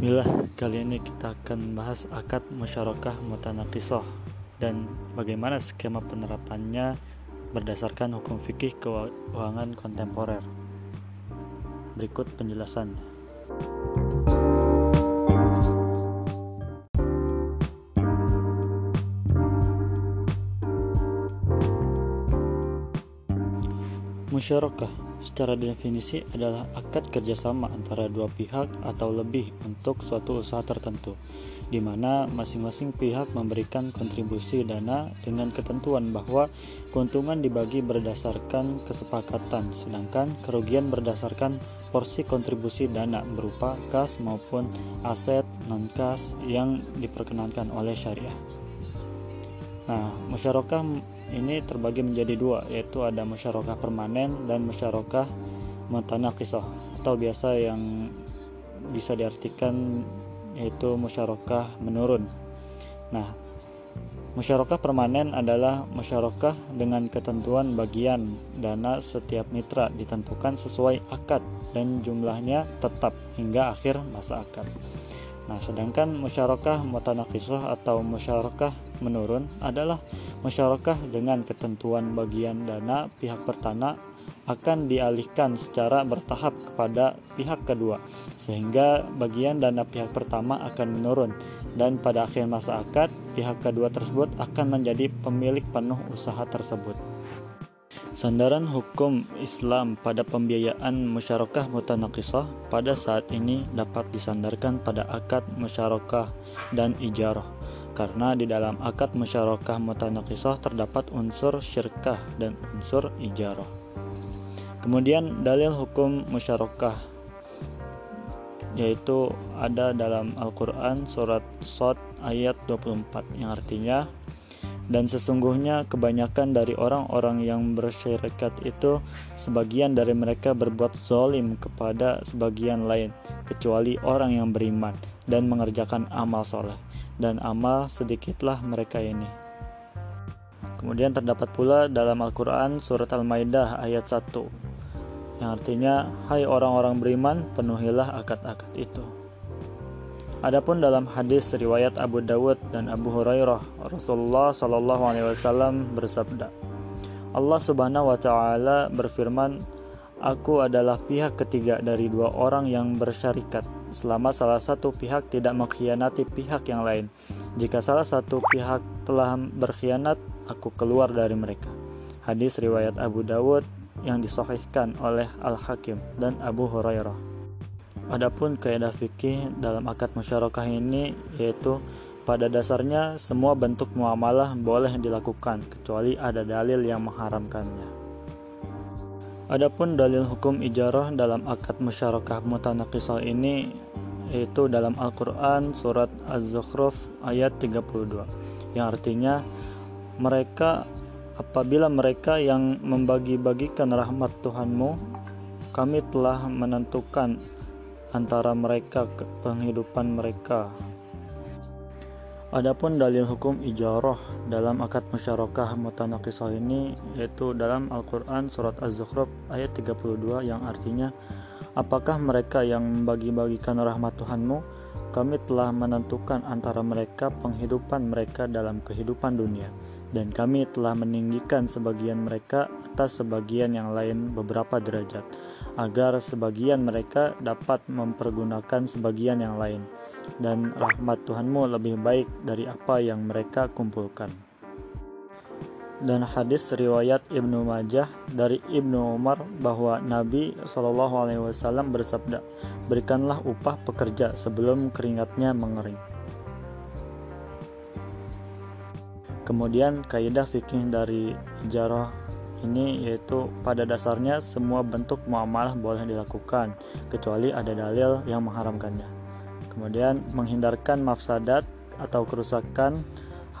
Bismillah, kali ini kita akan bahas akad musyarakah mutanakisoh dan bagaimana skema penerapannya berdasarkan hukum fikih keuangan kontemporer. Berikut penjelasan. Musyarakah secara definisi adalah akad kerjasama antara dua pihak atau lebih untuk suatu usaha tertentu, di mana masing-masing pihak memberikan kontribusi dana dengan ketentuan bahwa keuntungan dibagi berdasarkan kesepakatan, sedangkan kerugian berdasarkan porsi kontribusi dana berupa kas maupun aset non-kas yang diperkenankan oleh syariah. Nah, musyarakah ini terbagi menjadi dua yaitu ada musyarakah permanen dan musyarakah mutanakisah atau biasa yang bisa diartikan yaitu musyarakah menurun. Nah, musyarakah permanen adalah musyarakah dengan ketentuan bagian dana setiap mitra ditentukan sesuai akad dan jumlahnya tetap hingga akhir masa akad. Nah, sedangkan musyarakah mutanakisah atau musyarakah menurun adalah musyarakah dengan ketentuan bagian dana pihak pertama akan dialihkan secara bertahap kepada pihak kedua sehingga bagian dana pihak pertama akan menurun dan pada akhir masa akad pihak kedua tersebut akan menjadi pemilik penuh usaha tersebut. Sandaran hukum Islam pada pembiayaan musyarakah mutanakisah pada saat ini dapat disandarkan pada akad musyarakah dan ijarah karena di dalam akad musyarakah mutanakisah terdapat unsur syirkah dan unsur ijarah. Kemudian dalil hukum musyarakah yaitu ada dalam Al-Qur'an surat Sot ayat 24 yang artinya dan sesungguhnya kebanyakan dari orang-orang yang bersyarikat itu sebagian dari mereka berbuat zolim kepada sebagian lain kecuali orang yang beriman dan mengerjakan amal soleh dan amal sedikitlah mereka ini. Kemudian terdapat pula dalam Al-Quran surat Al-Maidah ayat 1 yang artinya hai orang-orang beriman penuhilah akad-akad itu. Adapun dalam hadis riwayat Abu Dawud dan Abu Hurairah Rasulullah Shallallahu Alaihi Wasallam bersabda Allah Subhanahu Wa Taala berfirman Aku adalah pihak ketiga dari dua orang yang bersyarikat selama salah satu pihak tidak mengkhianati pihak yang lain. Jika salah satu pihak telah berkhianat, aku keluar dari mereka. Hadis riwayat Abu Dawud yang disahihkan oleh Al-Hakim dan Abu Hurairah. Adapun kaidah fikih dalam akad musyarakah ini yaitu pada dasarnya semua bentuk muamalah boleh dilakukan kecuali ada dalil yang mengharamkannya. Adapun dalil hukum ijarah dalam akad musyarakah mutanakisah ini yaitu dalam Al-Quran surat Az-Zukhruf ayat 32 yang artinya mereka apabila mereka yang membagi-bagikan rahmat Tuhanmu kami telah menentukan antara mereka penghidupan mereka Adapun dalil hukum ijarah dalam akad musyarakah mutanakisah ini yaitu dalam Al-Quran surat Az-Zukhruf ayat 32 yang artinya Apakah mereka yang membagi-bagikan rahmat Tuhanmu? Kami telah menentukan antara mereka penghidupan mereka dalam kehidupan dunia dan kami telah meninggikan sebagian mereka atas sebagian yang lain beberapa derajat agar sebagian mereka dapat mempergunakan sebagian yang lain dan rahmat Tuhanmu lebih baik dari apa yang mereka kumpulkan. Dan hadis riwayat Ibnu Majah dari Ibnu Umar bahwa Nabi Shallallahu Alaihi Wasallam bersabda, berikanlah upah pekerja sebelum keringatnya mengering. Kemudian kaidah fikih dari jarah ini yaitu pada dasarnya semua bentuk muamalah boleh dilakukan kecuali ada dalil yang mengharamkannya. Kemudian menghindarkan mafsadat atau kerusakan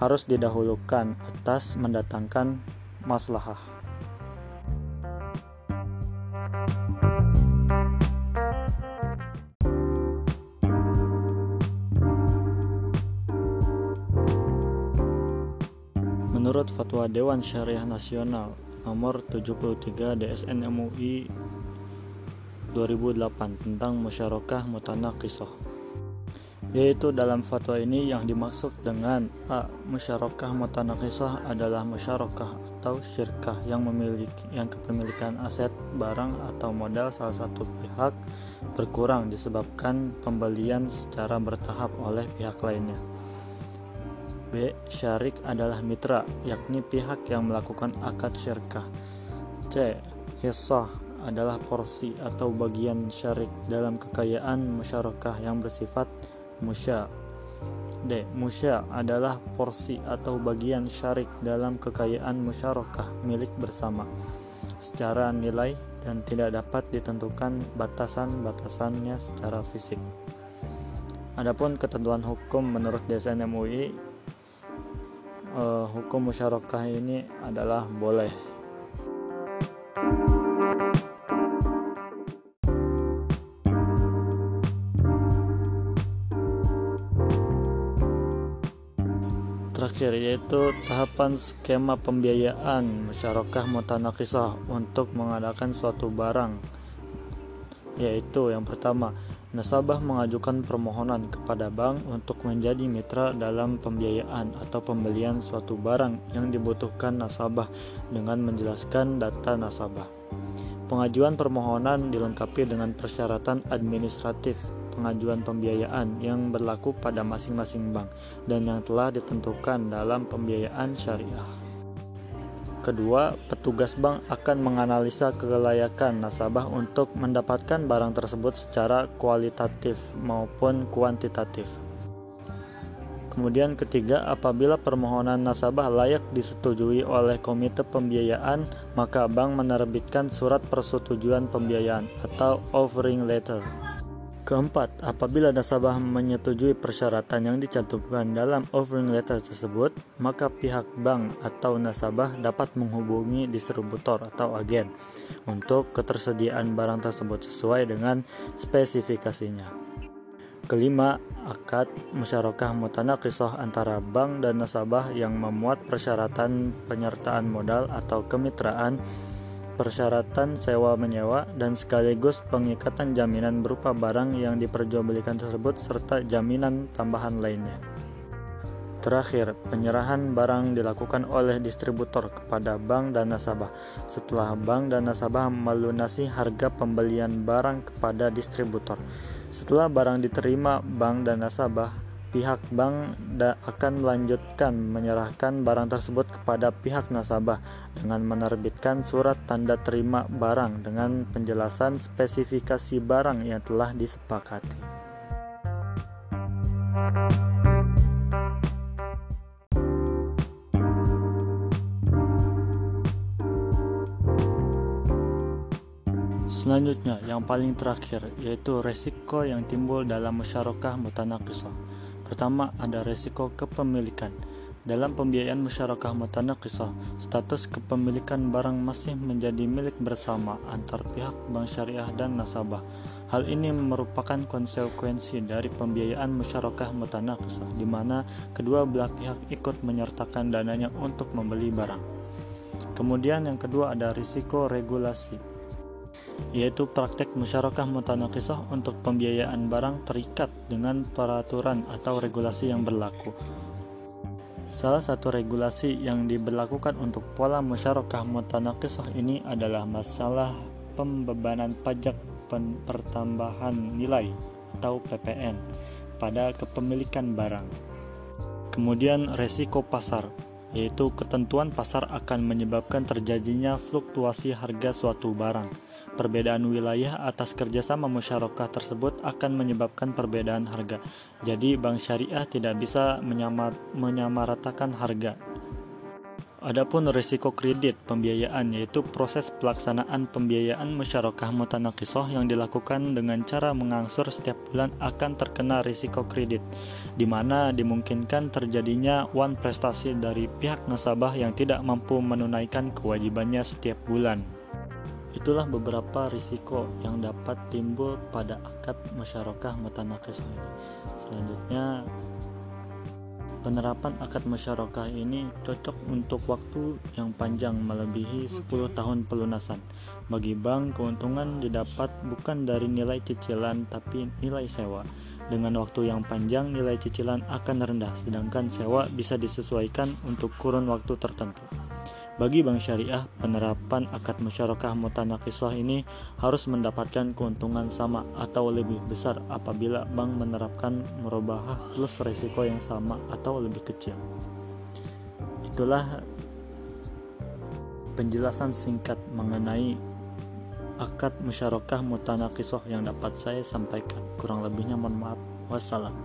harus didahulukan atas mendatangkan maslahah. Menurut Fatwa Dewan Syariah Nasional nomor 73 DSN MUI 2008 tentang musyarakah mutanakisah. yaitu dalam fatwa ini yang dimaksud dengan A. Musyarakah adalah musyarakah atau syirkah yang memiliki yang kepemilikan aset, barang atau modal salah satu pihak berkurang disebabkan pembelian secara bertahap oleh pihak lainnya. B. Syarik adalah mitra, yakni pihak yang melakukan akad syirkah. C. Hissah adalah porsi atau bagian syarik dalam kekayaan musyarakah yang bersifat musya D. Musya adalah porsi atau bagian syarik dalam kekayaan musyarakah milik bersama secara nilai dan tidak dapat ditentukan batasan-batasannya secara fisik. Adapun ketentuan hukum menurut DSN MUI eh, hukum musyarakah ini adalah boleh. Terakhir yaitu tahapan skema pembiayaan musyarakah mutanakisah untuk mengadakan suatu barang yaitu yang pertama nasabah mengajukan permohonan kepada bank untuk menjadi mitra dalam pembiayaan atau pembelian suatu barang yang dibutuhkan nasabah dengan menjelaskan data nasabah. Pengajuan permohonan dilengkapi dengan persyaratan administratif pengajuan pembiayaan yang berlaku pada masing-masing bank dan yang telah ditentukan dalam pembiayaan syariah. Kedua, petugas bank akan menganalisa kelayakan nasabah untuk mendapatkan barang tersebut secara kualitatif maupun kuantitatif. Kemudian ketiga, apabila permohonan nasabah layak disetujui oleh komite pembiayaan, maka bank menerbitkan surat persetujuan pembiayaan atau offering letter. Keempat, apabila nasabah menyetujui persyaratan yang dicantumkan dalam offering letter tersebut, maka pihak bank atau nasabah dapat menghubungi distributor atau agen untuk ketersediaan barang tersebut sesuai dengan spesifikasinya. Kelima, akad musyarakah mutanakisah antara bank dan nasabah yang memuat persyaratan penyertaan modal atau kemitraan persyaratan sewa menyewa dan sekaligus pengikatan jaminan berupa barang yang diperjualbelikan tersebut serta jaminan tambahan lainnya. Terakhir, penyerahan barang dilakukan oleh distributor kepada bank dan nasabah setelah bank dan nasabah melunasi harga pembelian barang kepada distributor. Setelah barang diterima bank dan nasabah, pihak bank akan melanjutkan menyerahkan barang tersebut kepada pihak nasabah dengan menerbitkan surat tanda terima barang dengan penjelasan spesifikasi barang yang telah disepakati. Selanjutnya, yang paling terakhir yaitu resiko yang timbul dalam musyarakah mutanakisah. Pertama, ada resiko kepemilikan. Dalam pembiayaan musyarakah mutanakisah, status kepemilikan barang masih menjadi milik bersama antar pihak bank syariah dan nasabah. Hal ini merupakan konsekuensi dari pembiayaan musyarakah mutanakisah di mana kedua belah pihak ikut menyertakan dananya untuk membeli barang. Kemudian yang kedua ada risiko regulasi yaitu praktek musyarakah mutanakisah untuk pembiayaan barang terikat dengan peraturan atau regulasi yang berlaku. Salah satu regulasi yang diberlakukan untuk pola musyarakah mutanakisah ini adalah masalah pembebanan pajak pertambahan nilai atau PPN pada kepemilikan barang. Kemudian resiko pasar, yaitu ketentuan pasar akan menyebabkan terjadinya fluktuasi harga suatu barang Perbedaan wilayah atas kerjasama musyarakah tersebut akan menyebabkan perbedaan harga. Jadi, bank syariah tidak bisa menyamar, menyamaratakan harga. Adapun risiko kredit pembiayaan yaitu proses pelaksanaan pembiayaan musyarakah mutanakisah yang dilakukan dengan cara mengangsur setiap bulan akan terkena risiko kredit di mana dimungkinkan terjadinya wan prestasi dari pihak nasabah yang tidak mampu menunaikan kewajibannya setiap bulan. Itulah beberapa risiko yang dapat timbul pada akad musyarakah mutanakis ini. Selanjutnya, penerapan akad musyarakah ini cocok untuk waktu yang panjang melebihi 10 tahun pelunasan. Bagi bank, keuntungan didapat bukan dari nilai cicilan tapi nilai sewa. Dengan waktu yang panjang, nilai cicilan akan rendah, sedangkan sewa bisa disesuaikan untuk kurun waktu tertentu. Bagi bank syariah, penerapan akad musyarakah mutanakisah ini harus mendapatkan keuntungan sama atau lebih besar apabila bank menerapkan merubah plus risiko yang sama atau lebih kecil. Itulah penjelasan singkat mengenai akad musyarakah mutanakisah yang dapat saya sampaikan. Kurang lebihnya mohon maaf. Wassalam.